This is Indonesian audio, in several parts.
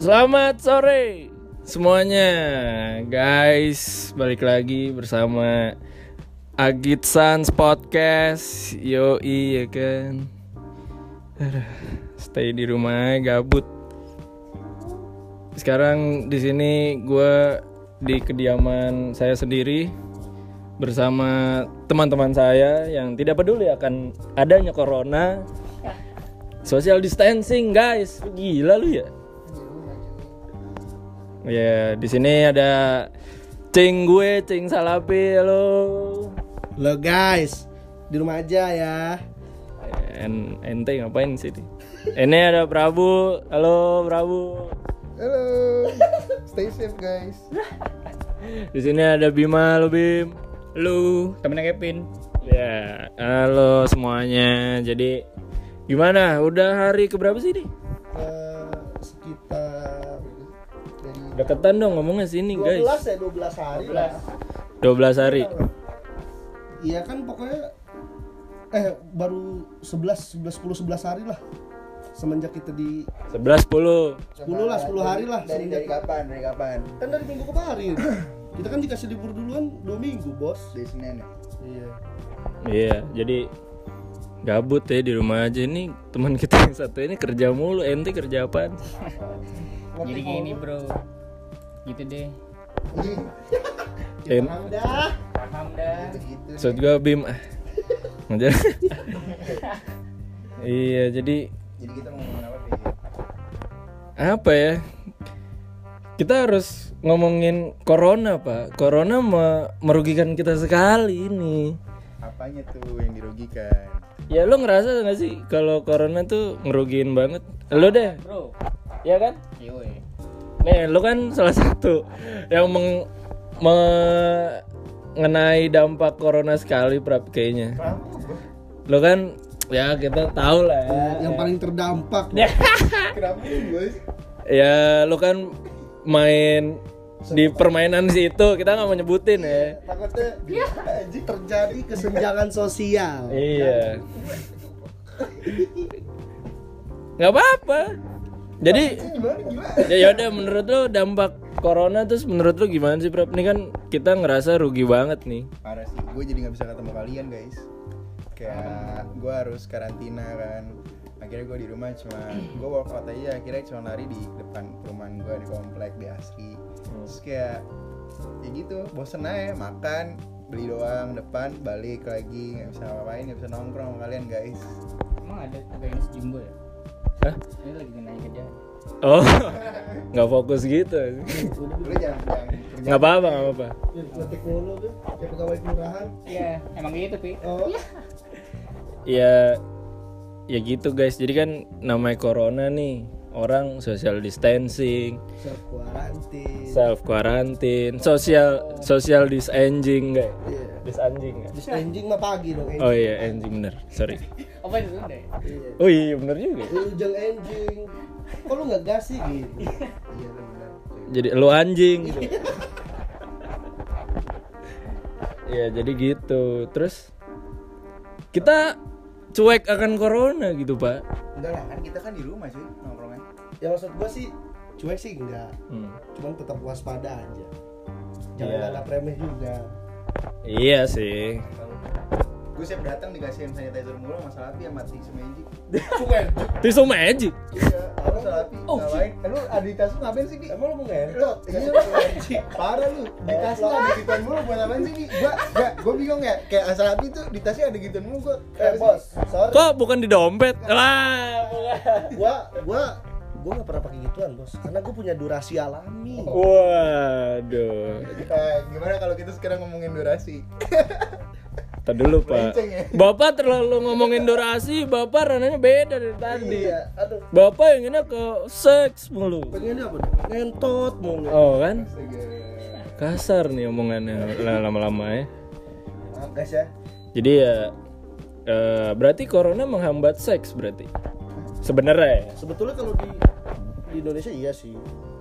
Selamat sore semuanya. Guys Balik lagi bersama Agit Sans Podcast. Yoi ya kan? Stay di rumah gabut. Sekarang di sini gue di kediaman saya sendiri bersama teman-teman saya yang tidak peduli akan adanya corona. Social distancing guys. Gila lu ya ya di sini ada cing gue cing salapi halo. Lo guys, di rumah aja ya. En ente ngapain sih Di? ini ada Prabu halo Prabu. Halo, stay safe guys. di sini ada Bima halo Bim. Lu temennya Kevin. Ya halo semuanya. Jadi gimana? Udah hari keberapa sih di Eh, deketan dong ngomongnya sini 12 guys ya 12 hari lah. 12 hari Iya kan pokoknya eh baru 11 11 10 11 hari lah. Semenjak kita di 11 10 10 lah 10 hari lah dari dari kapan dari kapan kan dari minggu kemarin. kita kan dikasih libur duluan 2 minggu, Bos. dari senin ya Iya. Iya, jadi gabut ya di rumah aja ini teman kita yang satu ini kerja mulu, ente kerja apaan? Jadi gini bro Gitu deh En, Dah. Paham dah gitu maksud gua Bim. Ngajar. iya, jadi jadi kita mau ngomongin apa apa ya? Kita harus ngomongin corona, Pak. Corona me- merugikan kita sekali ini. apanya tuh yang dirugikan Ya lo ngerasa gak sih kalau corona tuh ngerugiin banget? Lo deh, Bro ya kan? Yoi Nih, lu kan salah satu yang meng, mengenai dampak corona sekali prap kayaknya. Lu kan ya kita tahu lah ya. Yang paling terdampak. kenapa sih guys Ya lu kan main di permainan situ kita nggak mau nyebutin ya. Takutnya anjing terjadi kesenjangan sosial. Iya. nggak apa-apa. Jadi gimana gila ya yaudah menurut lu dampak corona terus menurut lu gimana sih Prap? Ini kan kita ngerasa rugi banget nih. parah sih gue jadi nggak bisa ketemu kalian guys kayak gue harus karantina kan akhirnya gue di rumah cuma gue workout aja akhirnya cuma lari di depan perumahan gue di komplek di asri terus kayak ya gitu bosen aja makan beli doang depan balik lagi nggak bisa ngapain nggak bisa nongkrong sama kalian guys Emang ada pegawai sejumbo ya? Hah? Ini lagi nanya kerja Oh, nggak fokus gitu. Nggak apa-apa, nggak apa-apa. Ya, ngetik mulu tuh, kayak pegawai kelurahan. Iya emang gitu Pi Oh, Ya, ya gitu guys. Jadi kan namanya corona nih, orang social distancing, self quarantine. self quarantine, social social distancing enggak? Iya. Disanjing nggak? Terus anjing mah pagi dong. Oh iya, anjing bener. Sorry. Apa itu deh? Iya. Oh iya, bener juga. Lu jangan anjing. Kok lu nggak gas sih gitu? iya benar Jadi lu anjing. Iya, jadi gitu. Terus kita cuek akan corona gitu, Pak. enggak lah kan kita kan di rumah cuy nongkrongnya Ya maksud gua sih cuek sih enggak. Hmm. Cuman tetap waspada aja. Jangan Iya. anggap remeh juga. Iya sih. Gue siap datang dikasihin sanitizer mulu sama Salapi sama tisu magic. Tisu magic. iya apa Salapi ngapain Eh, lu ada di tas lu ngapain sih Bi? Emang lu mau ngentot? Iya, parah lu di tas lu ada gituan mulu buat apaan sih Bi? Gua, gak, gua bingung ya kayak Salapi tuh di tasnya ada gituan mulu gua Eh bos, sorry. Kok bukan di dompet? Lah, bukan. Gua gua gua nggak pernah pakai gituan bos, karena gua punya durasi alami. Waduh. Eh, gimana kalau kita sekarang ngomongin durasi? Tadi dulu, Pak. Ya? Bapak terlalu ngomongin durasi, Bapak rananya beda dari tadi. Iya, aduh. Bapak yang ini ke seks mulu. Pengennya apa? Ngentot mulu. Oh kan? Kasar nih omongannya lama-lama ya. Guys ya. Jadi ya eh, berarti corona menghambat seks berarti. Sebenarnya ya. Sebetulnya kalau di di Indonesia iya sih.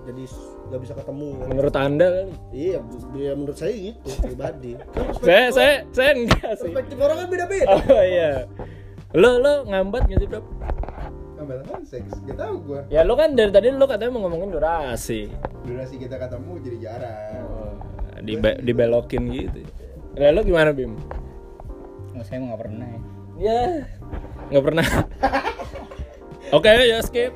Jadi nggak bisa ketemu. kan. Menurut Anda kali. Iya, ya menurut saya gitu pribadi. Kan Saya orang- saya saya enggak sih. perspektif orang kan beda-beda. Oh iya. Lo lo ngambat gak sih, Bro? pembatasan seks gak tau gue Ya lu kan dari tadi lu katanya mau ngomongin durasi. durasi kita ketemu jadi jarang Di dibelokin gitu. Lah lu gimana Bim? Oh, saya nggak pernah ya. Ya, nggak pernah. Oke ya skip.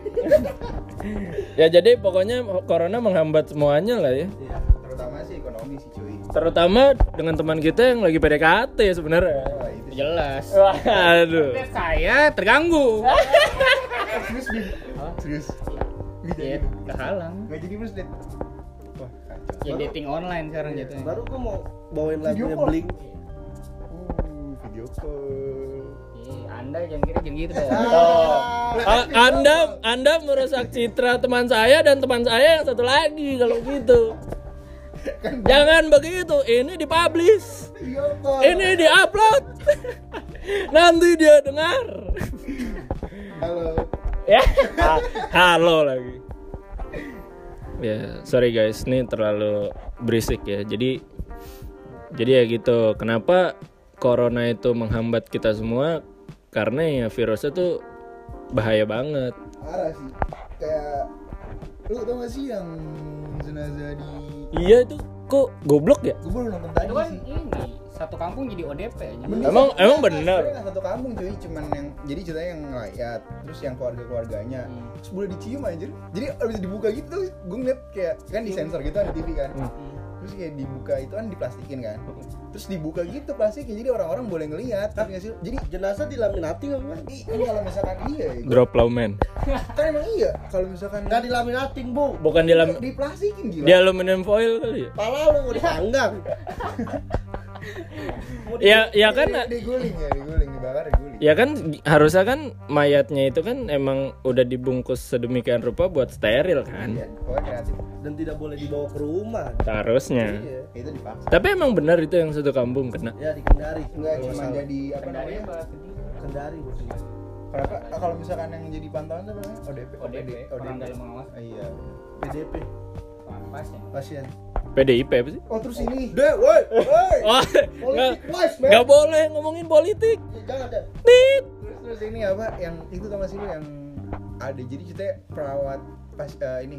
ya jadi pokoknya corona menghambat semuanya lah ya. Iya, terutama sih ekonomi sih cuy Terutama dengan teman kita yang lagi PDKT sebenarnya. Wah, itu sih. Jelas. Waduh. Lihat saya terganggu. serius Bin? serius Gak Iya, jadi kehalang. Gak jadi mas Dit Wah kacau Ya dating online sekarang jatuhnya. Baru gua mau bawain lagunya. Blink. Uh, video call Iya, Anda jangan kira jangan gitu dong. A- anda Anda merusak citra teman saya dan teman saya yang satu lagi kalau gitu. Jangan begitu. Ini dipublish. Call Ini diupload. Nanti dia dengar. Halo Ya. Ha- Halo lagi. Ya, sorry guys, ini terlalu berisik ya. Jadi jadi ya gitu. Kenapa corona itu menghambat kita semua? Karena ya virusnya tuh bahaya banget. Parah sih Kayak Lu tau gak sih yang jenazah di Iya itu kok goblok ya? Gue baru nonton tadi Itu kan sih ini satu kampung jadi ODP aja. Bener. Emang emang Sebenarnya benar. nggak satu kampung cuy, cuman yang jadi ceritanya yang ngelayat, terus yang keluarga-keluarganya, Hmm. terus boleh dicium aja. Jadi abis dibuka gitu, gue ngeliat kayak kan di sensor gitu ada TV kan, Hmm. Terus kayak dibuka itu kan diplastikin kan, terus dibuka gitu plastiknya, jadi orang-orang boleh ngeliat, tapi nggak sih? Jadi Jenazah dilaminati nggak ini kalau misalkan iya, ya, Drop lawman. kan emang iya, kalau misalkan Nggak dilaminating bu. Bukan di dalam diplastikin gila. di aluminium foil kali ya? Pala lu mau dipanggang. Ya ya kan Di- diguling ya, diguling, dibakar, diguling. ya kan harusnya kan mayatnya itu kan emang udah dibungkus sedemikian rupa buat steril kan. Iya, kreatif. Dan tidak boleh dibawa ke rumah. Seharusnya. Iya. Itu dipaksa. Tapi emang benar itu yang satu kampung kena. Ya di Kendari. Enggak cuma jadi apa Kendari namanya? apa? Kendari. Kalau kalau misalkan yang jadi pantauan tuh namanya ODP. ODP, orang dalam pengawas. Ah, iya. PDP. Pas ya. Pasien. PDIP apa sih? Oh terus ini. Deh, woi, woi. Oh, nggak Politik wise, man. nggak boleh ngomongin politik. Ya, Jangan deh. Tit. Terus terus ini apa? Yang itu gak sih yang ada jadi ceritanya perawat pas eh, ini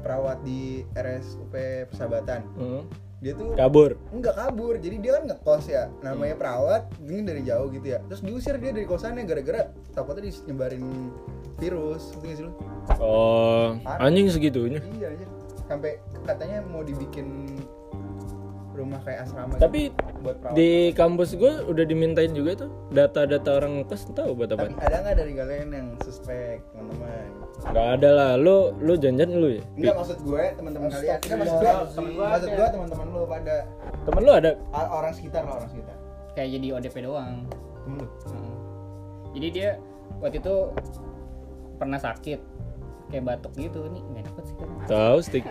perawat di RSUP Persahabatan. Hmm, Dia tuh Kabur. enggak kabur. Jadi dia kan ngekos ya. Namanya perawat, ini dari jauh gitu ya. Terus diusir dia dari kosannya gara-gara takutnya nyebarin virus. Ngerti gak sih lu? Oh, anjing segitunya. Iya aja. Sampai katanya mau dibikin rumah kayak asrama Tapi gitu buat perawat. di kampus gue udah dimintain juga tuh data-data orang ngekos tahu buat Tapi apa? ada nggak dari kalian yang suspek, teman-teman? Nggak ada lah. Lu lu janjian lu ya? Enggak maksud gue teman-teman kalian. Enggak maksud gue teman. Maksud gue teman-teman lu pada Temen lu ada? orang sekitar lah orang sekitar. Kayak jadi ODP doang. Temen lu. Heeh. Jadi dia waktu itu pernah sakit kayak batuk gitu nih nggak dapet sih kan Tahu stick.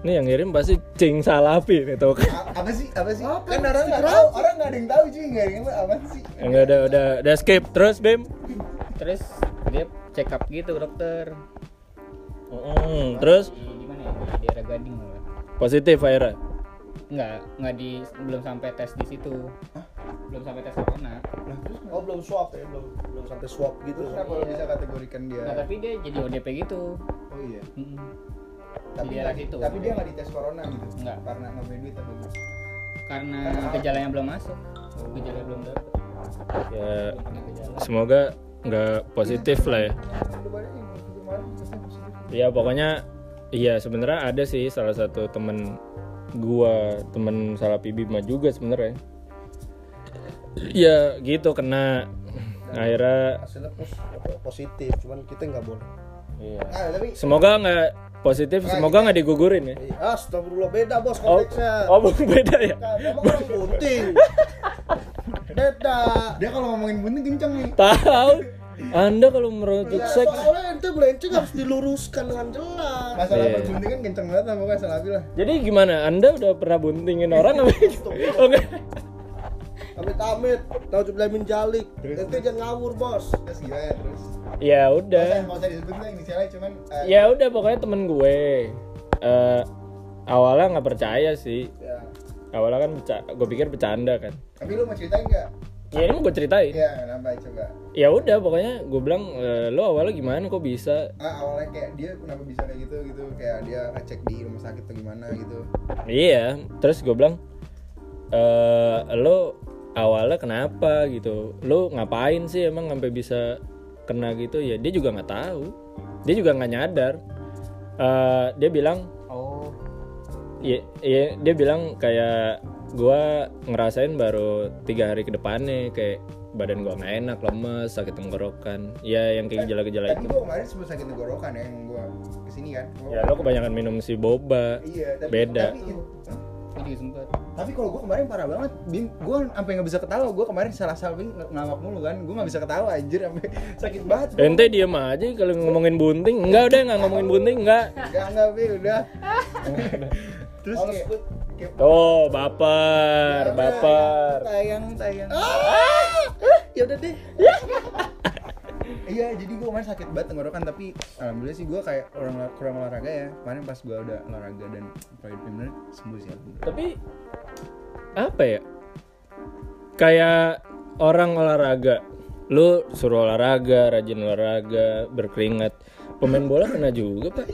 Nih yang ngirim pasti cing salapi nih tuh. A- apa sih? Apa sih? kan orang nggak tahu, orang nggak ada yang tahu cuy, nggak ada yang apa sih? Enggak ada udah udah skip terus Bim. terus dia check up gitu dokter Hmm, terus di, mana ya di daerah Gading positif akhirnya. nggak nggak di belum sampai tes di situ belum sampai tes corona Lah terus Oh belum swab ya, belum belum sampai swab gitu. terus kenapa bisa kategorikan dia? nah tapi dia jadi ODP gitu Oh iya. Mm-mm. Tapi Di daerah nggak- situ. tapi dia nggak dites corona gitu. Nggak. Karena nggak punya duit atau gimana? karena gejalanya belum masuk gejalanya belum dapet Ya semoga nggak positif lah ya. Ya pokoknya iya sebenarnya ada sih salah satu temen gua temen Salapi Bima juga sebenarnya. Ya gitu kena akhirnya Hasilnya positif, cuman kita nggak boleh. iya. Ah, tapi Semoga nggak positif, semoga nggak digugurin ya. Eh, Astagfirullah beda bos Oh, konteksnya. oh bukan beda ya? Nah, Emang orang bunting. beda. dia kalau ngomongin bunting kenceng nih. Tahu? Anda kalau merujuk Ya, seks soalnya ente melenceng harus diluruskan dengan jelas. Masalah Iya. perbuntingan kenceng banget pokoknya salah lah. Jadi gimana? Anda udah pernah buntingin orang apa? Oke. Amit-amit, tahu jublamin jalik. Terus, Ente jangan ngawur bos. Terus gimana terus? Ya udah. nggak usah disebut lah inisialnya cuman eh, Ya udah pokoknya temen gue. eh awalnya nggak percaya sih. Ya. Awalnya kan gue pikir bercanda kan. Tapi lu mau ceritain nggak ya ini mau gue ceritain Iya, kenapa coba? ya udah pokoknya gue bilang "Eh, lo awalnya gimana kok bisa Ah, awalnya kayak dia kenapa bisa kayak gitu gitu kayak dia ngecek di rumah sakit atau gimana gitu. iya terus gue bilang eh lo awalnya kenapa gitu lo ngapain sih emang sampai bisa kena gitu ya dia juga nggak tahu dia juga nggak nyadar Eh, dia bilang oh Iya, iya, dia bilang kayak gua ngerasain baru tiga hari ke depannya kayak badan gua nggak enak, lemes, sakit tenggorokan. Ya yang kayak gejala-gejala itu. gua kemarin sempat sakit tenggorokan ya, yang gua ke sini kan. Gua- Ya lo kebanyakan minum si boba. Iya, tapi, Beda. Tapi, gue juga sempet tapi kalau gua kemarin parah banget, Bim. Gua sampai nggak bisa ketawa. Gua kemarin salah salah ngawak mulu kan. Gua nggak bisa ketawa anjir sampai sakit banget. bro. Ente diem aja kalau ngomongin bunting. Enggak udah nggak ngomongin bunting enggak. Enggak enggak Bim, udah. Terus kayak, kayak Oh baper, baper. tayang tayang. Ya udah deh. Iya, jadi gue kemarin sakit banget tenggorokan tapi alhamdulillah sih gue kayak orang kurang olahraga ya. Kemarin pas gue udah olahraga dan bener sembuh sih alhamdulillah. Tapi apa ya? Kayak orang olahraga. Lu suruh olahraga, rajin olahraga, berkeringat. Pemain bola kena juga, Pak.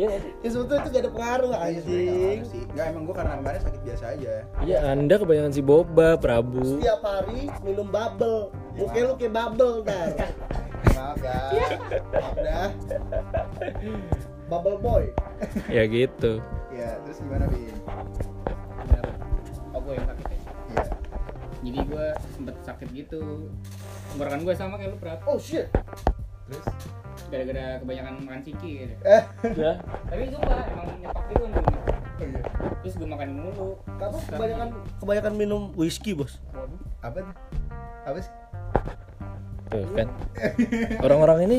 Iya? Ya sebetulnya itu gak ada pengaruh Iya, anjing. sih. Enggak emang gue karena kemarin sakit biasa aja. Iya, Anda kebanyakan si boba, Prabu. Setiap hari minum bubble. Muka lu kayak bubble dar. Maaf dah. Maaf dah. Bubble boy. Ya gitu. Ya, terus gimana Bin? bener oh gue yang sakit ya Iya. jadi gue sempet sakit gitu tenggorokan gue sama kayak lu prat Oh shit. Terus gara-gara kebanyakan makan ciki gitu. eh Ya. tapi sumpah emang nyetok gitu kan dulu. oh iya. terus gue makan mulu Kamu kebanyakan kebanyakan minum whisky, Bos. Waduh. Apa tuh? Apa sih? Tuh kan. Orang-orang ini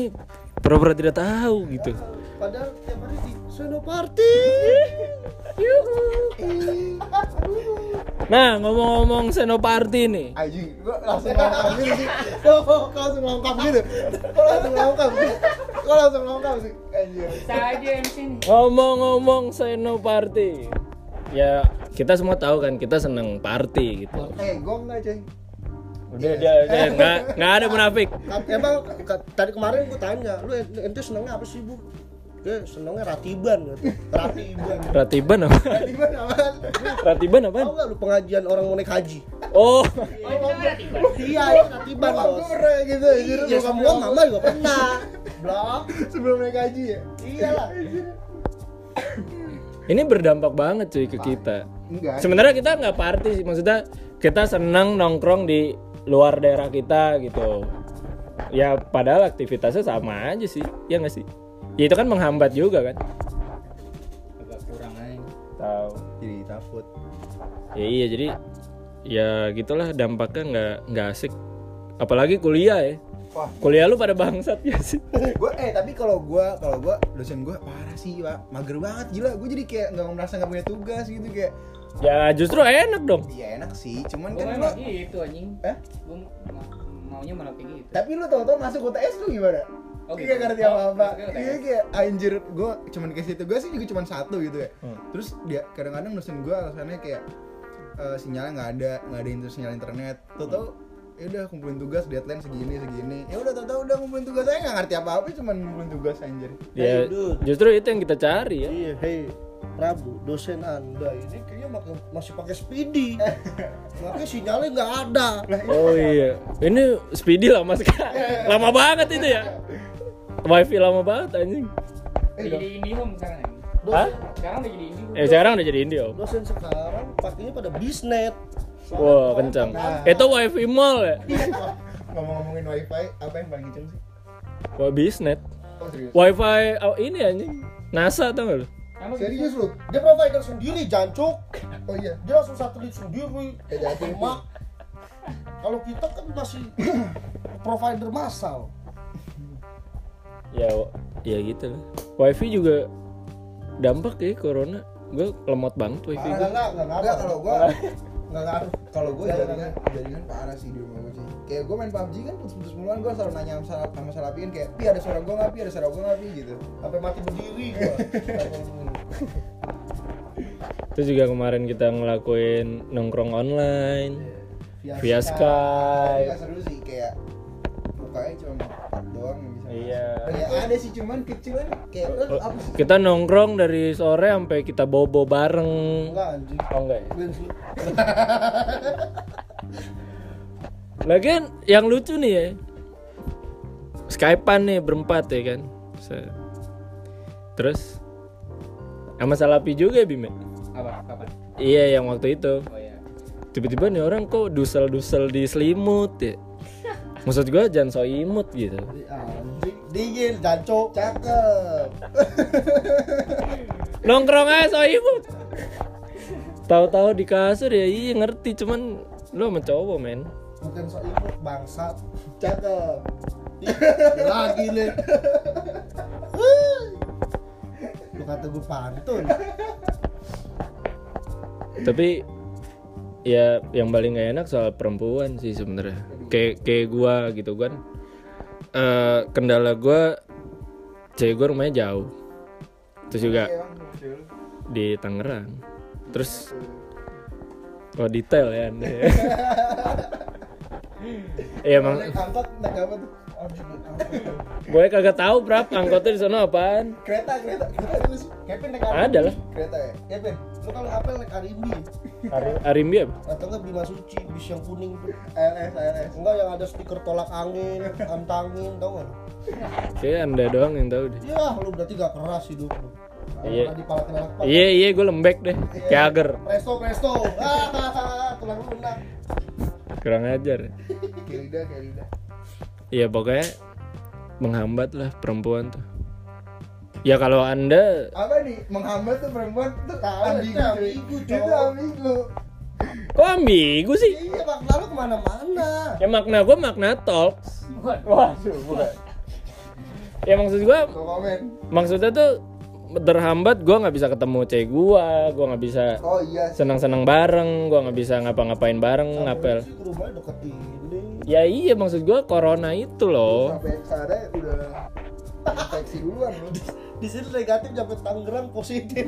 pura-pura tidak tahu gitu. Padahal tiap hari di Sono Party. Nah, ngomong-ngomong Senoparty nih. Anjing, gue langsung lengkap gitu sih. Kok langsung lengkap gitu? Kok langsung lengkap sih? Kok langsung lengkap sih? Anjir. bisa aja MC nih Ngomong-ngomong Senoparty. Ya, kita semua tahu kan kita seneng party gitu. Eh, gue enggak coy. Udah, udah, nggak, nggak ada munafik. Emang tadi kemarin gue tanya, lu ent- ente senengnya apa sih, Bu? Gue senengnya ratiban gitu. Ratiban. Ratiban apa? Gimana apaan? Ratiban apa? Tahu nggak lu pengajian orang mau naik haji? Oh, oh Iya, itu ratiban, Bos. gue pernah gitu anjir. Iya, Bokap semua gua mama juga pernah. Blok. sebelum naik gaji ya? Iyalah. ini berdampak banget cuy ke kita. Enggak. Sebenarnya kita nggak party sih, maksudnya kita seneng nongkrong di luar daerah kita gitu. Ya padahal aktivitasnya sama aja sih, ya nggak sih? Ya itu kan menghambat juga kan. agak kurang aja Tahu. Jadi takut. Ya iya jadi ya gitulah dampaknya nggak nggak asik. Apalagi kuliah ya. Wah, Kuliah lu pada bangsat ya sih. gue eh tapi kalau gue kalau gue dosen gue parah sih pak mager banget gila gue jadi kayak nggak merasa nggak punya tugas gitu kayak Ya justru enak dong. iya enak sih cuman gue kan lu gitu anjing eh gue maunya malah kayak gitu tapi lu tau-tau masuk UTS lu gimana Oh, Iya gitu. ngerti Oh, apa apa masuknya UTS. iya kayak anjir gue cuman dikasih tugas sih juga cuman satu gitu ya Hmm. terus dia kadang-kadang dosen gue alasannya kayak eh, sinyalnya nggak ada nggak ada inter sinyal internet tuh tau ya udah kumpulin tugas deadline segini segini ya udah tau tau udah kumpulin tugas saya nggak ngerti apa apa cuman ngumpulin tugas anjir Ya dude. justru itu yang kita cari ya. Iya, hey. Prabu, dosen anda ini kayaknya masih pakai speedy. Makanya sinyalnya nggak ada. Oh iya, ini speedy lama sekali, lama banget itu ya. Wifi lama banget anjing. Udah jadi IndiHome sekarang ya Hah? sekarang udah jadi IndiHome Eh sekarang udah jadi Indio. Dosen sekarang pakainya pada bisnet. Wah kencang. Itu wifi mall ya. ngomong-ngomongin wifi apa yang paling kenceng sih Wah bisnet. oh serius Wifi oh, ini anjing. NASA tau gak lu? Serius lu Dia provider sendiri, jancuk. oh iya Dia langsung satelit sendiri. Kayak. Mak. Kalau kita kan masih provider massal. Ya, ya gitu lah. Wifi juga dampak ya corona. Gue lemot banget wifi Enggak, gue. enggak, enggak, Enggak kalau gua Enggak ngaruh. kalau gue jaringan jaringan parah sih di rumah gue sih kayak gue main PUBG kan putus-putus muluan gue selalu nanya sama salah sama salah kan kayak pi ada suara gue nggak pi ada suara gue nggak pi gitu Sampai mati berdiri gua. Terus juga kemarin kita ngelakuin nongkrong online. via Tapi Skype. nggak seru sih kayak mukanya cuma doang yang bisa Iya. kayak ada sih cuman kayak eh, apa sih Kita nongkrong dari sore sampai kita bobo bareng. Enggak anjing. Oh enggak ya? Lagian yang lucu nih ya. Skypean nih berempat ya kan. Terus sama Salapi juga ya Bime. Apa? Kapan? Iya yang waktu itu. Oh ya. Tiba-tiba nih orang kok dusel-dusel di selimut ya. Maksud gua jangan so imut gitu. Dingin, jancok. cakep Nongkrong aja so imut. Tahu-tahu di kasur ya iya ngerti cuman lu sama cowok men. Bukan so imut bangsat. cakep Lagi nih. Lu kata gue pantun. Tapi ya yang paling gak enak soal perempuan sih sebenarnya. Kayak kayak gua gitu kan. Eh kendala gua cewek gua rumahnya jauh. Terus juga Iya, di Tangerang. Terus oh detail ya Anda ya. Iya emang naik angkot naik apa tuh Anjing, angkot. gue kagak tahu berapa angkotnya di sana apaan. kereta kereta kereta dulu sih Kevin naik apa Ada lah. kereta ya Kevin Lu kalau ngapel naik Arimbi Arimbi apa? atau enggak Bima Suci bis yang kuning tuh. ALS ALS Enggak yang ada stiker tolak angin, antangin, tau gak? lu? Kayak anda doang yang tahu deh. Ya, lu berarti gak keras hidup lu. Iya. Pak. Iya iya gue lembek deh, kayak agar. Presto, presto. Ah, tulang lunak. Kurang ajar. kayak lidah kayak lidah Iya pokoknya menghambat lah perempuan tuh. Ya kalau anda apa nih menghambat tuh perempuan tuh ambigu ambigu, itu ambigu kok ambigu sih? Iya, makna lu ke mana-mana. Ya makna gue makna talks. Waduh bukan. Ya maksud gue maksudnya tuh terhambat gue nggak bisa ketemu cewek gue, gue nggak bisa oh iya sih. senang-senang bareng, gue nggak bisa ngapa-ngapain bareng, ngapel. Ya iya maksud gue corona itu loh. sampai udah infeksi duluan loh Di sini negatif sampai Tangerang positif.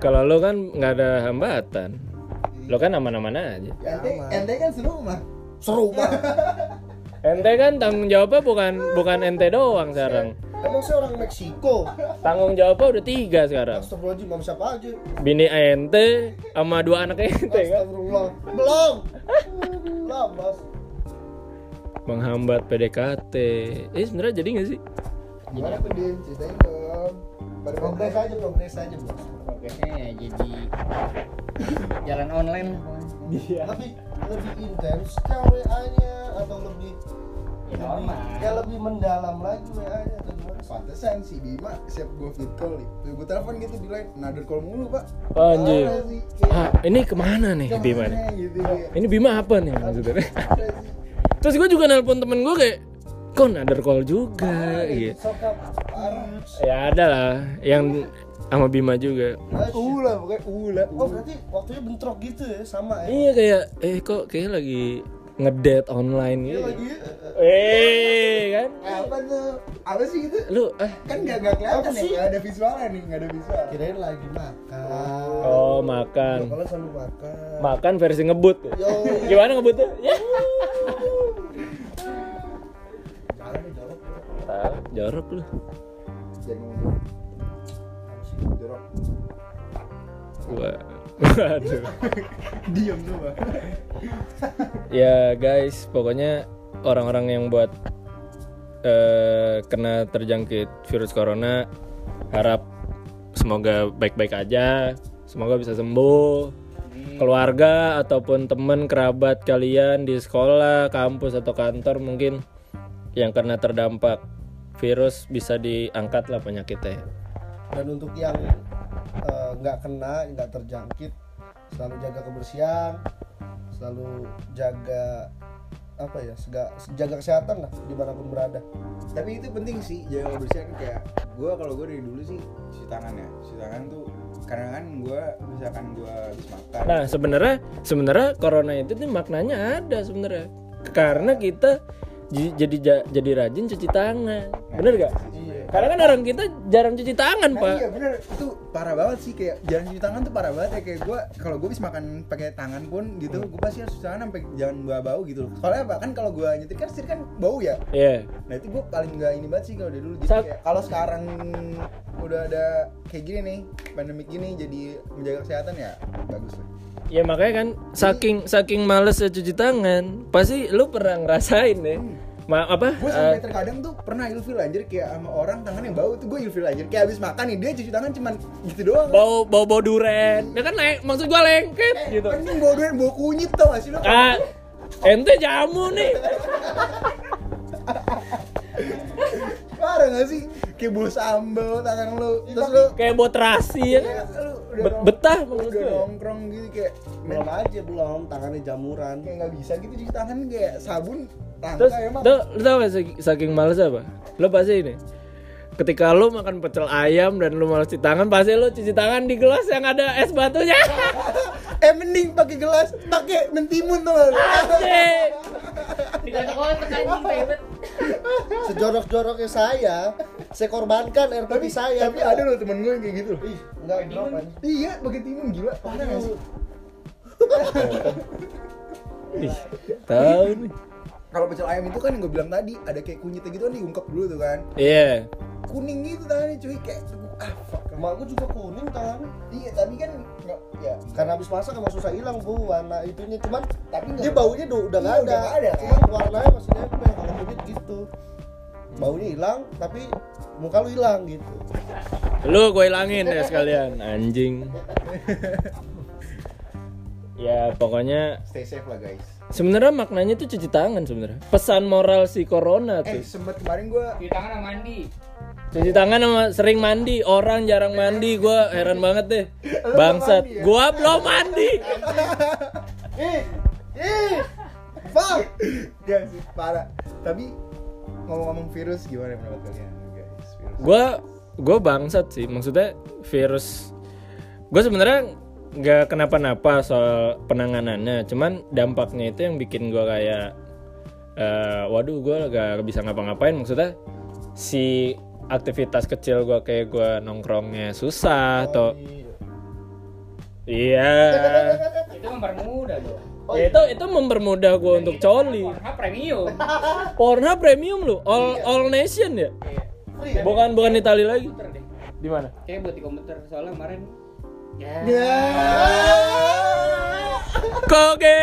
Kalau lo kan nggak ada hambatan, lo kan aman-aman aja. ente ente kan seru mah Seru mah. Ente kan tanggung jawabnya bukan bukan ente doang sekarang. Emang saya orang Meksiko. Tanggung jawabnya udah tiga sekarang. Astagfirullahaladzim, sama siapa aja? Bini ente sama dua anak ente kan. Astagfirullah. Belum. Belum, Bos. Menghambat PDKT. Eh sebenarnya jadi nggak sih? gimana tuh din ceritain dong Progres aja, progres aja, Bos. Progresnya ya jadi jalan online. Iya. Lebih lebih intens WA-nya atau lebih Ya, normal. Ya lebih mendalam lagi WA-nya atau gimana? Pantesan si Bima siap gue fit call nih. Tuh gue telepon gitu di line, nader call mulu pak. Oh, kayak Ah, ini ke mana nih ke mana Bima nih? Gitu, kayak. Ini Bima apa nih maksudnya? Terus gue juga nelpon temen gue kayak, kok ada call juga gitu. Ya ada lah, yang sama Bima juga. Ula pokoknya ula. Oh berarti waktunya bentrok gitu ya sama ya? Iya kayak, eh kok kayak lagi ngedate online Iya gitu. lagi. Eh kan? Apa tuh? Apa sih itu? Lu eh Kan gak, gak kelihatan Apa nih, sih? gak ada visualnya nih, gak ada visual. Kirain lagi makan. oh makan. Kalau selalu makan. Makan versi ngebut. Yo. Gimana ngebutnya? Ya. Tahu, jorok lu. Jangan. Jorok. Wah. Waduh. Diam pak. ya guys, pokoknya orang-orang yang buat eh, kena terjangkit virus corona harap semoga baik-baik aja, semoga bisa sembuh. Keluarga ataupun teman kerabat kalian di sekolah, kampus atau kantor mungkin yang kena terdampak virus bisa diangkat lah penyakitnya. Dan untuk yang eh, nggak kena, nggak terjangkit, selalu jaga kebersihan, selalu jaga apa ya, sega- jaga kesehatan lah di mana pun berada. Tapi itu penting sih, jaga kebersihan kayak gue kalau gue dari dulu sih cuci tangan ya, cuci tangan tuh karena kan gue misalkan gue habis makan. Nah sebenarnya sebenarnya corona itu nih maknanya ada sebenarnya karena kita jadi ja- jadi rajin cuci tangan, bener gak? Karena kan orang kita jarang cuci tangan, Nah, Pak. iya bener itu parah banget sih kayak jarang cuci tangan tuh parah banget ya kayak gue kalau gue bisa makan pakai tangan pun gitu Hmm. gue pasti harus cuci tangan sampai jangan gua bau gitu loh soalnya apa kan kalau gue nyetir kan setir kan bau ya Iya. nah itu gue paling nggak ini banget sih kalau dari dulu jadi Sak- kayak kalau sekarang udah ada kayak gini nih pandemik gini jadi menjaga kesehatan ya bagus lah Ya makanya kan saking saking males cuci tangan, pasti lu pernah ngerasain ya. Ma apa? gue eh, sampai terkadang tuh pernah ilfil anjir kayak sama orang tangannya bau tuh gue ilfil anjir kayak habis makan nih dia cuci tangan cuman gitu doang bau bau bau duren. Ya kan leng, maksud gua lengket gitu. Mending bau duit bau kunyit tau gak sih lo Ah, ente jamu nih. Parah gak sih? Kayak bau sambal tangan lu Terus lu Kayak bau terasi ya kan. nong- betah maksud udah gue. nongkrong gitu kayak belum aja belum tangannya jamuran kayak nggak bisa gitu cuci tangan kayak sabun Terus, langka emang. tuh, lu tau gak saking, saking males apa? Lu pasti ini. Ketika lu makan pecel ayam dan lu males cuci tangan Pasti lu cuci tangan di gelas yang ada es batunya. Eh mending pakai gelas pakai mentimun tuh sejorok-joroknya saya saya korbankan air tapi putih saya. tapi ada loh temen gue yang kayak gitu loh. Ih enggak drop iya pakai timun gila. Parah gak sih? Ih, tahu nih kalau pecel ayam itu kan yang gue bilang tadi ada kayak kunyitnya gitu kan diungkep dulu tuh kan. Iya. Kuning gitu tangannya cuy kayak ah fuck. Emak gua juga kuning tangannya iya tapi kan nggak ya karena habis masak emang susah hilang bu warna itunya. Cuman tapi nggak dia baunya udah udah nggak Iya, ada, udah nggak ada, cuman warnanya masih nempel kalau kunyit gitu. Baunya hilang tapi muka lu hilang gitu. Lu gue hilangin ya sekalian Anjing. Ya pokoknya stay safe lah guys sebenarnya maknanya tuh cuci tangan sebenarnya. Pesan moral si corona eh tuh. sempet kemarin gue Cuci tangan sama mandi. Cuci tangan sama sering mandi, orang jarang mandi, gua heran banget deh. Bangsat, ya? gua belum mandi. ih ih fuck ya sih parah tapi ngomong-ngomong virus gimana menurut kalian guys virus Gua gua bangsat sih, maksudnya virus gua sebenarnya nggak kenapa-napa soal penanganannya, cuman dampaknya itu yang bikin gua kayak eh, waduh gua gak bisa ngapa-ngapain. Maksudnya si aktivitas kecil gua kayak gua nongkrongnya susah atau iya. Itu mempermudah tuh. ya itu itu mempermudah gua untuk coli. Warna premium. Pornhub premium lu all all nation ya? Iya. bukan bukan Itali lagi. Di mana? Kayak buat di komputer soalnya kemarin ya koge.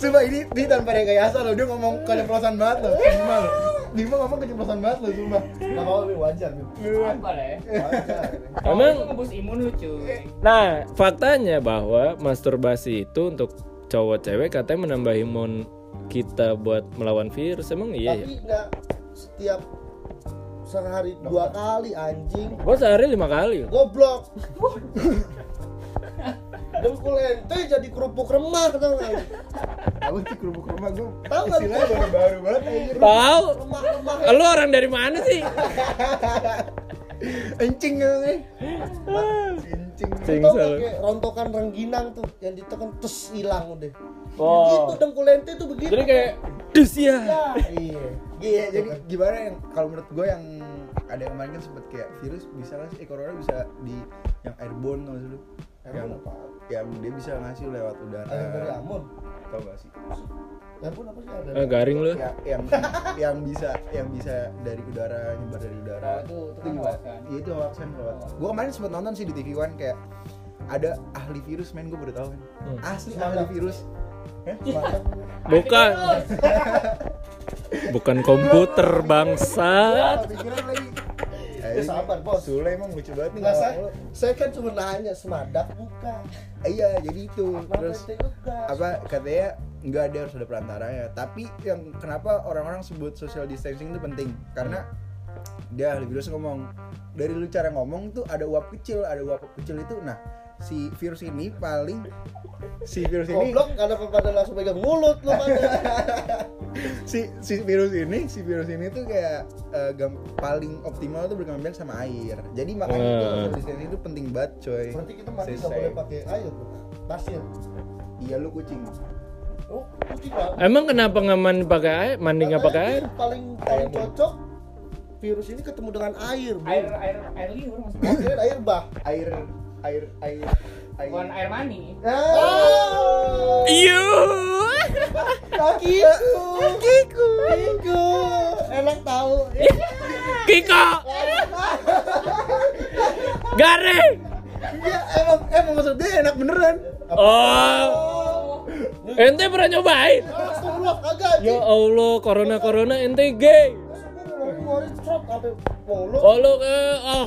Sumpah ini, ini tanpa rekayasa loh, dia ngomong keceplosan banget loh. Bima loh. Bima ngomong keceplosan banget loh, sumpah. Nggak mau ini wajar Bim. apa ya. wajar. Emang- ngebus imun lu cuy. nah faktanya bahwa masturbasi itu untuk cowok cewek katanya menambah imun kita buat melawan virus. Emang iya ya? Tapi nggak setiap sehari dua kali anjing. Gua sehari lima kali. Goblok. Dengkul ente jadi kerupuk remah tau nggak? Aku sih kerupuk rumah gue Tahu nggak? Istilahnya baru-baru banget tahu. Remah remah lu orang dari mana sih? Encing nih Encing. Cing, tau nggak salah. kayak rontokan rengginang tuh yang ditekan terus hilang udah. Oh. gitu dengkul ente tuh begitu. Jadi kayak dus ya. Ya iya Iya, jadi gimana yang kalau menurut gue yang ada yang kemarin kan sempet kayak virus bisa nggak sih, eh corona bisa di yang airborne tau gak sih lu? Airborne yang, apa? yang dia bisa ngasih lewat udara. air dari amun Tau gak sih? airborne apa sih ada ah, garing lu Ya, yang yang bisa yang bisa dari udara nyebar dari udara. Oh, itu- itu kan gimana? kan? Iya itu hoax kan hoax. Gue kemarin sempet nonton sih di TV One kayak ada ahli virus men gue baru tahu kan. Hmm. Asli ahli virus. Eh? Bukan bukan komputer bangsa. Eh, sabar, bos. Sule emang lucu banget nih. Nggak, saya, lu. saya kan cuma nanya semadak bukan Iya, jadi itu. Kenapa Terus apa katanya nggak ada harus ada perantaranya tapi yang kenapa orang-orang sebut social distancing itu penting karena dia ahli virus ngomong dari lu cara ngomong tuh ada uap kecil ada uap kecil itu nah si virus ini paling si virus ini Goblok karena pada langsung pegang mulut lu pada. si si virus ini si virus ini tuh kayak eh, gam- paling optimal tuh berkembang biak sama air jadi makanya Hmm. tuh social distancing itu penting banget coy Berarti kita Stay nggak boleh pakai air, pasir. iya lu kucing Oh, kucing lah. emang kenapa nggak mandi pakai air mandi nggak pakai air Paling paling cocok virus ini ketemu dengan air, bro. air air air liur maksudnya air bah. air air air air bukan air mani Oh, Iya. kakiku. Kakiku. Kakiku. Enak tahu. Kiko. Garing. Iya, emang emang maksudnya enak beneran Oh. Ente pernah nyobain? Astagfirullah, kagak. Ya Allah, corona corona ente gay. Trot sampai lu ke oh.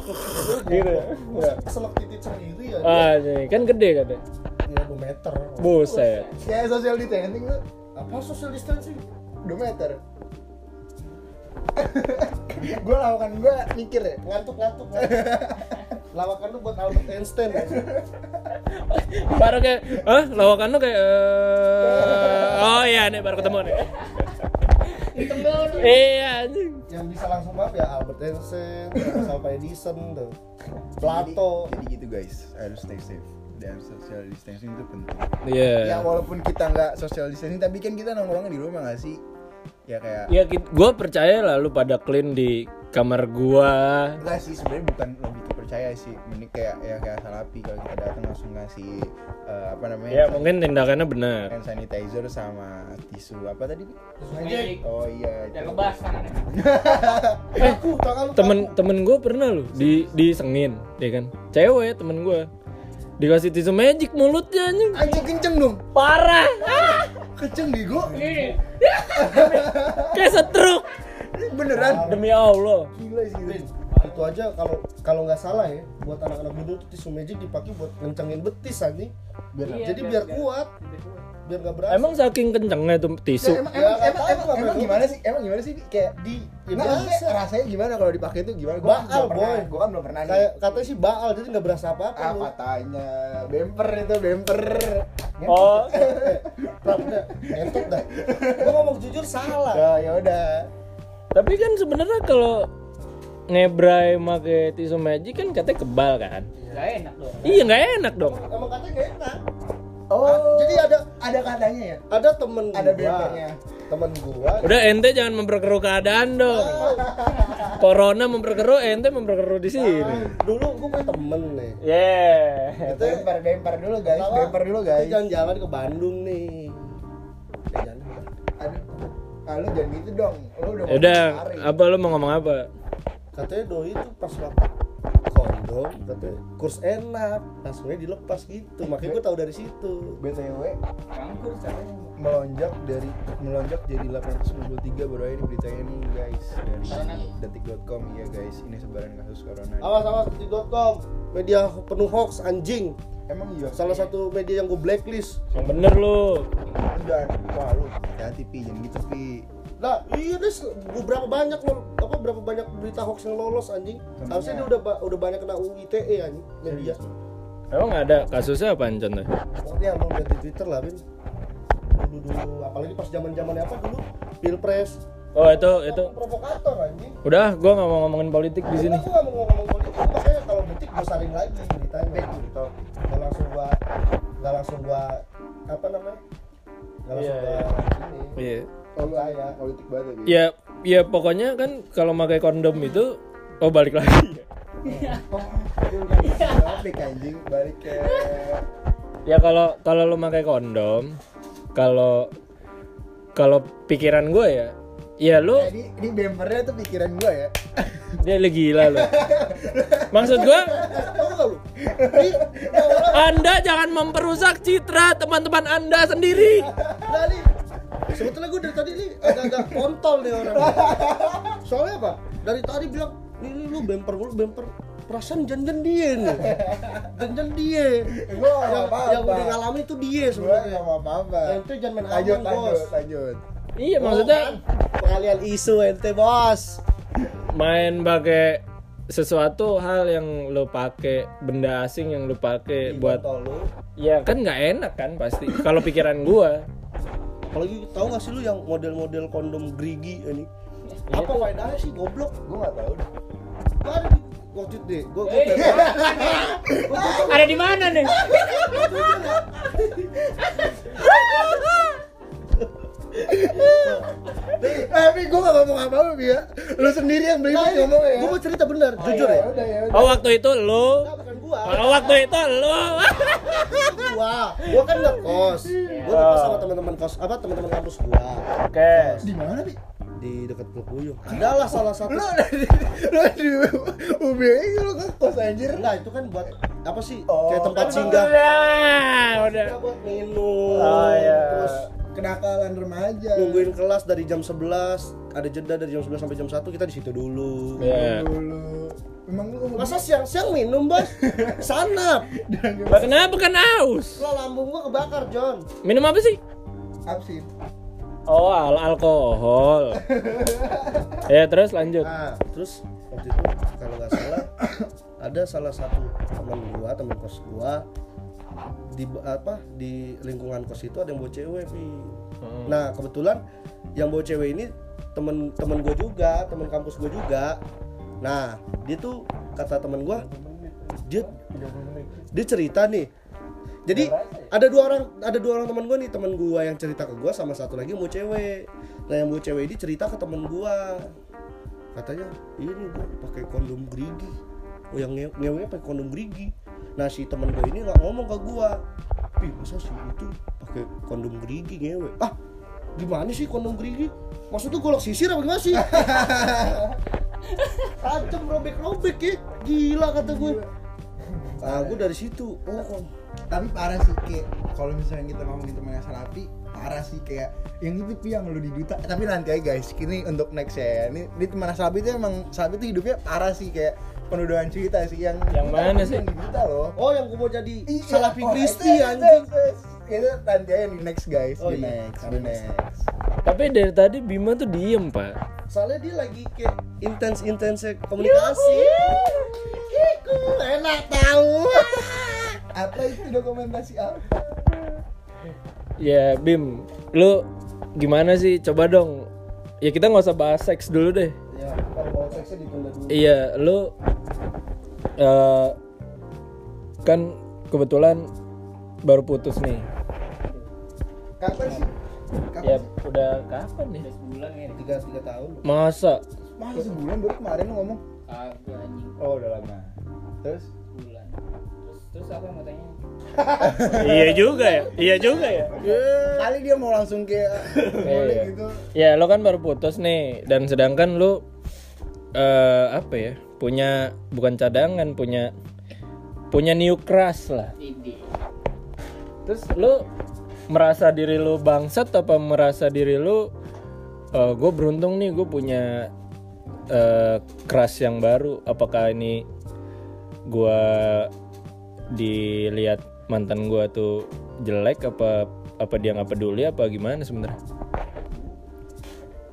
Gitu. ya? Masa keselak titit sendiri ya. Ah, nih, kan gede katanya. Iya, 2 meter. Buset. kayak social distancing tuh Apa social distancing? 2 meter gue lakukan gue mikir ya Ngantuk-ngantuk. Lawakan lu buat Albert Einstein. ya. Baru kayak, ah lawakan lu kayak eh, oh iya nih baru ketemu nih. Iya anjing. Yang bisa langsung maaf ya Albert Einstein, sampai Edison tuh. Plato. jadi, jadi gitu guys harus stay safe dan social distancing itu penting Iya. ya walaupun kita nggak social distancing tapi kan kita nongkrongnya di rumah nggak sih ya kayak Ya gue percaya lah lu pada clean di kamar gua. enggak sih sebenarnya bukan lebih percaya sih mending kayak ya kayak salapi kalau kita datang langsung ngasih eh, apa namanya Ya mungkin tindakannya benar. hand sanitizer sama tisu apa tadi Magic. oh iya Jangan itu. Kaku, tangan lu Temen temen gue pernah loh di disengin, ya kan? Cewek temen gue dikasih tisu magic mulutnya anjing. anjing kenceng dong Parah. Ah, kenceng Ini kayak setruk. beneran Demi Allah. gila sih itu aja kalau kalau nggak salah ya buat anak-anak dulu tuh tisu magic dipakai buat ngencengin betis anjing biar Iya, jadi biar- biar, kuat biar nggak berasa Emang saking kencengnya tuh tisu. Ya, emang, Ya, emang, emang, emang, emang gimana sih? Emang gimana sih? Kayak di ya maksudnya biasa rasanya gimana kalau dipakai itu gimana? Gua Baal, belum pernah. boy. Gua kan belum pernah nih. kayak katanya sih baal jadi nggak berasa apa-apa Ah, lu. katanya bemper itu bemper. Oh, entot dah gua ngomong jujur salah Ya, ya udah. tapi kan sebenarnya kalau ngebrai make tisu magic kan katanya kebal kan? Gak enak dong. Iya nggak enak dong. emang katanya nggak enak Oh. jadi ada ada katanya ya? ada temen Ada gua bempernya. temen gua Udah ente jangan memperkeruh keadaan dong. Corona memperkeruh, ente memperkeruh di sini. dulu gua punya temen nih Yeah. Itu Bemper bemper dulu guys, Pertama, bemper dulu guys. kita jalan-jalan ke Bandung nih jalan. Aduh. Ah, lu jangan gitu dong. Lu udah Udah, apa lu mau ngomong apa? Katanya doi itu pas waktu kondom katanya kurs enak langsungnya dilepas gitu. Makanya gue tahu dari situ. BTW Kangkur caranya. melonjak dari melonjak jadi 893 baru aja di berita ini guys. Dari detik.com ya guys ini sebaran kasus corona. Awas awas detik.com media penuh hoax anjing. Emang iya? Salah satu media yang gue blacklist. Yang bener lu. udah wah lu hati pi. Jangan gitu pi lah iya deh berapa banyak lo apa berapa banyak berita hoax yang lolos anjing harusnya dia udah udah banyak kena UU ITE anjing media Emang ada kasusnya apa contoh? pokoknya lo lihat di twitter lah bin dulu dulu apalagi pas zaman zamannya apa dulu pilpres Oh itu itu. provokator anjing Udah, gua nggak mau ngomongin politik di sini. Aku gak mau ngomong politik, makanya kalau detik gue saling lagi beritanya gitu. Gak langsung gua, gak langsung gua, apa namanya? Gak langsung Iya, gua ini. Iya. Lu Percaya. politik banget ya? Ya, ya pokoknya kan kalau pakai kondom itu oh balik lagi. topik anjing balik ke Ya kalau kalau lu pakai kondom, kalau kalau pikiran gue ya, ya lu Nah, ini ini bempernya tuh pikiran gua ya dia lagi gila lu. Maksud gue, Tahu gak lu? Anda jangan memperusak citra teman-teman Anda sendiri. Nah sebetulnya gue dari tadi nih agak-agak kontol nih orang. Soalnya apa? Dari tadi bilang, nih, nih lu bemper lu bemper. Perasaan janjian dia nih. Janjian dia. Gua nggak yang, apa-apa. yang udah ngalamin itu dia sebenarnya. mau apa-apa ente jangan main lanjut aman bos lanjut lanjut. Iya maksudnya pengalian isu ente bos. Main pakai sesuatu hal yang lo pakai benda asing yang lo pakai buat lu. Ya kan nggak enak kan pasti. Kalau pikiran gua apalagi tahu gak sih lu yang model-model kondom gerigi ini? Apa faedahnya sih? Goblok. Gua nggak tahu deh. Gua ada di waktu itu deh. Gua gua Ada di mana nih? tapi gue gak ngomong apa-apa ya. Lu sendiri yang beli ngomong ya. Gue mau cerita benar, jujur ya. Udah ya udah. Oh waktu itu lu Nah, gua. Oh waktu itu lu Gua, gua kan ngekos. Gua ngekos sama teman-teman kos, apa teman-teman kampus gua Oke Di mana Bi? di dekat Pulau Puyuh. Adalah salah satu. Lu dari Lu di UBI lu ke kos anjir Enggak, itu kan buat apa sih? Oh, Kayak tempat singgah. Udah Kita buat minum. Oh, iya. Terus Kenakalan remaja nungguin kelas dari jam 11, ada jeda dari jam 11 sampai jam 1 kita di situ dulu. Ya Dulu Emang lu Masa siang-siang minum, Bos? Sanap. Lah, Kenapa kan aus? Lah lambung gua kebakar, John. Minum apa sih? Absin Oh al alkohol Ya terus lanjut Nah, terus waktu itu kalau nggak salah ada salah satu teman gua, teman kos gua di apa di lingkungan kos itu ada yang bawa cewek, Pi. Nah, kebetulan yang bawa cewek ini temen temen gue juga, temen kampus gue juga. Nah, dia tuh kata temen gua dia dia cerita nih. Jadi ada dua orang ada dua orang teman gue nih teman gue yang cerita ke gue sama satu lagi mau cewek. Nah yang mau cewek ini cerita ke temen gue katanya ini gue pakai kondom gerigi. Oh yang nge ngewenya pakai kondom gerigi. Nah si temen gue ini nggak ngomong ke gue. Ih masa sih itu pakai kondom gerigi ngewe? Ah gimana sih kondom gerigi? Maksudnya golok sisir apa gimana sih? Tajam robek-robek ya, gila kata gue. Ah, gue dari situ. Oh, kok tapi parah sih kayak kalau misalnya kita ngomongin teman yang sarapi parah sih kayak yang itu yang lu di duta Eh, tapi nanti aja guys ini untuk next ya ini di teman sarapi itu emang sarapi itu hidupnya parah sih kayak penuduhan cerita sih yang Yang mana sih? yang di duta loh Oh yang gue mau jadi Iya, Salafi oh, Kristi yes, anjing. Itu nanti aja di next guys. Oh, di iya. next di next. Tapi dari tadi Bima tuh diem pak. Soalnya dia lagi kayak intens-intensnya komunikasi. Kiku enak tahu apa itu dokumentasi apa? Ya Bim Lu gimana sih? Coba dong. Ya kita nggak usah bahas seks dulu deh. Ya kalau seksnya ditunda dulu. Iya lu eh, Kan kebetulan baru putus nih kapan sih? Kapan? Ya sih? udah kapan ya? Udah sebulan ya Tiga, tiga tahun. Masa? Masa sebulan? Baru kemarin lu ngomong. Kagak anjing. Oh udah lama. Terus? Sebulan. Terus terus apa yang mau tanya? Iya juga ya. Iya juga ya. Kali dia mau langsung kayak boleh Iya. gitu. Ya lo kan baru putus nih. Dan sedangkan lu eh Apa ya Punya Bukan cadangan Punya Punya new crush lah. Terus lu merasa diri lu bangsat apa merasa diri lu gue beruntung nih gue punya eh crush yang baru. Apakah ini gue dilihat mantan gue tuh jelek apa apa dia nggak peduli apa gimana sebenarnya?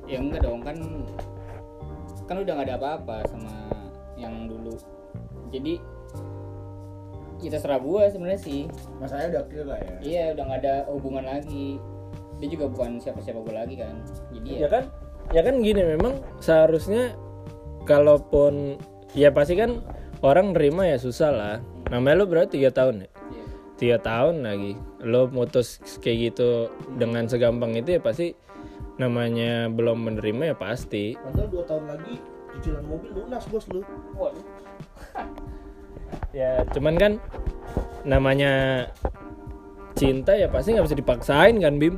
Ya enggak dong kan Kan udah gak ada apa-apa sama yang dulu. Jadi kita serah gua sebenarnya sih. Masalahnya udah clear lah ya. Iya udah gak ada hubungan lagi. Dia juga bukan siapa-siapa gua lagi kan. Jadi ya ya, kan ya kan gini memang seharusnya kalaupun ya pasti kan orang nerima ya susah lah. Namanya lu berarti tiga tahun ya? Iya. tiga tahun lagi. Lo mutus kayak gitu dengan segampang itu ya pasti namanya belum menerima ya pasti. Padahal dua tahun lagi cicilan mobil lunas bos lu. Waduh ya cuman kan namanya cinta ya pasti nggak bisa dipaksain kan bim?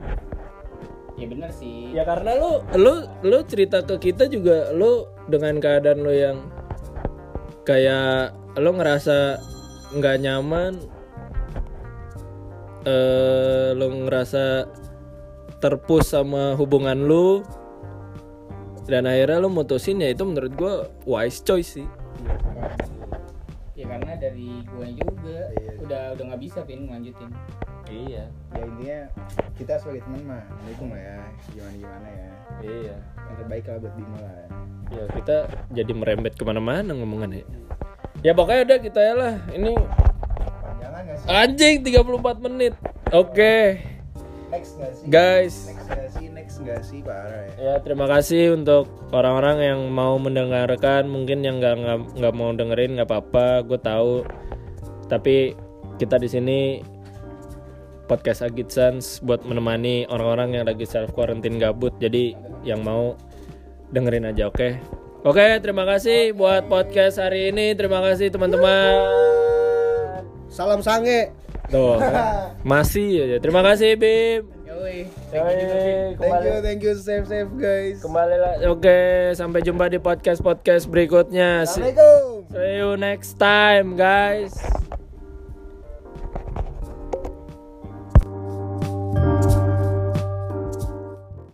Ya bener sih. Ya karena lu lu lu cerita ke kita juga lu dengan keadaan lu yang kayak lu ngerasa nggak nyaman eh lu ngerasa terpus sama hubungan lu dan akhirnya lu mutusin ya itu menurut gua wise choice sih. Ya karena dari gua juga. Udah udah gak bisa Pin ngelanjutin. Iya. Ya intinya kita sebagai teman mah dukung lah ya. Gimana gimana ya. Iya. Yang terbaik lah buat Bima lah. Ya kita jadi merembet ke mana-mana ngomongannya ya. Pokoknya udah kita ya lah. Ini anjing 34 menit. Oke. Next gak sih? Guys next gak sih sih parah ya? Ya terima kasih untuk orang-orang yang mau mendengarkan. Mungkin yang nggak nggak nggak mau dengerin nggak apa-apa. Gue tahu. Tapi kita di sini podcast Agit Sans buat menemani orang-orang yang lagi self quarantine gabut. Jadi yang mau dengerin aja oke? Oke terima kasih buat podcast hari ini. Terima kasih teman-teman. Salam sange. tuh masih aja. Terima kasih Bim Yoi. Yoi, Thank you, thank you, safe safe guys. kembali lah oke sampai jumpa di podcast podcast berikutnya Assalamualaikum. see you next time guys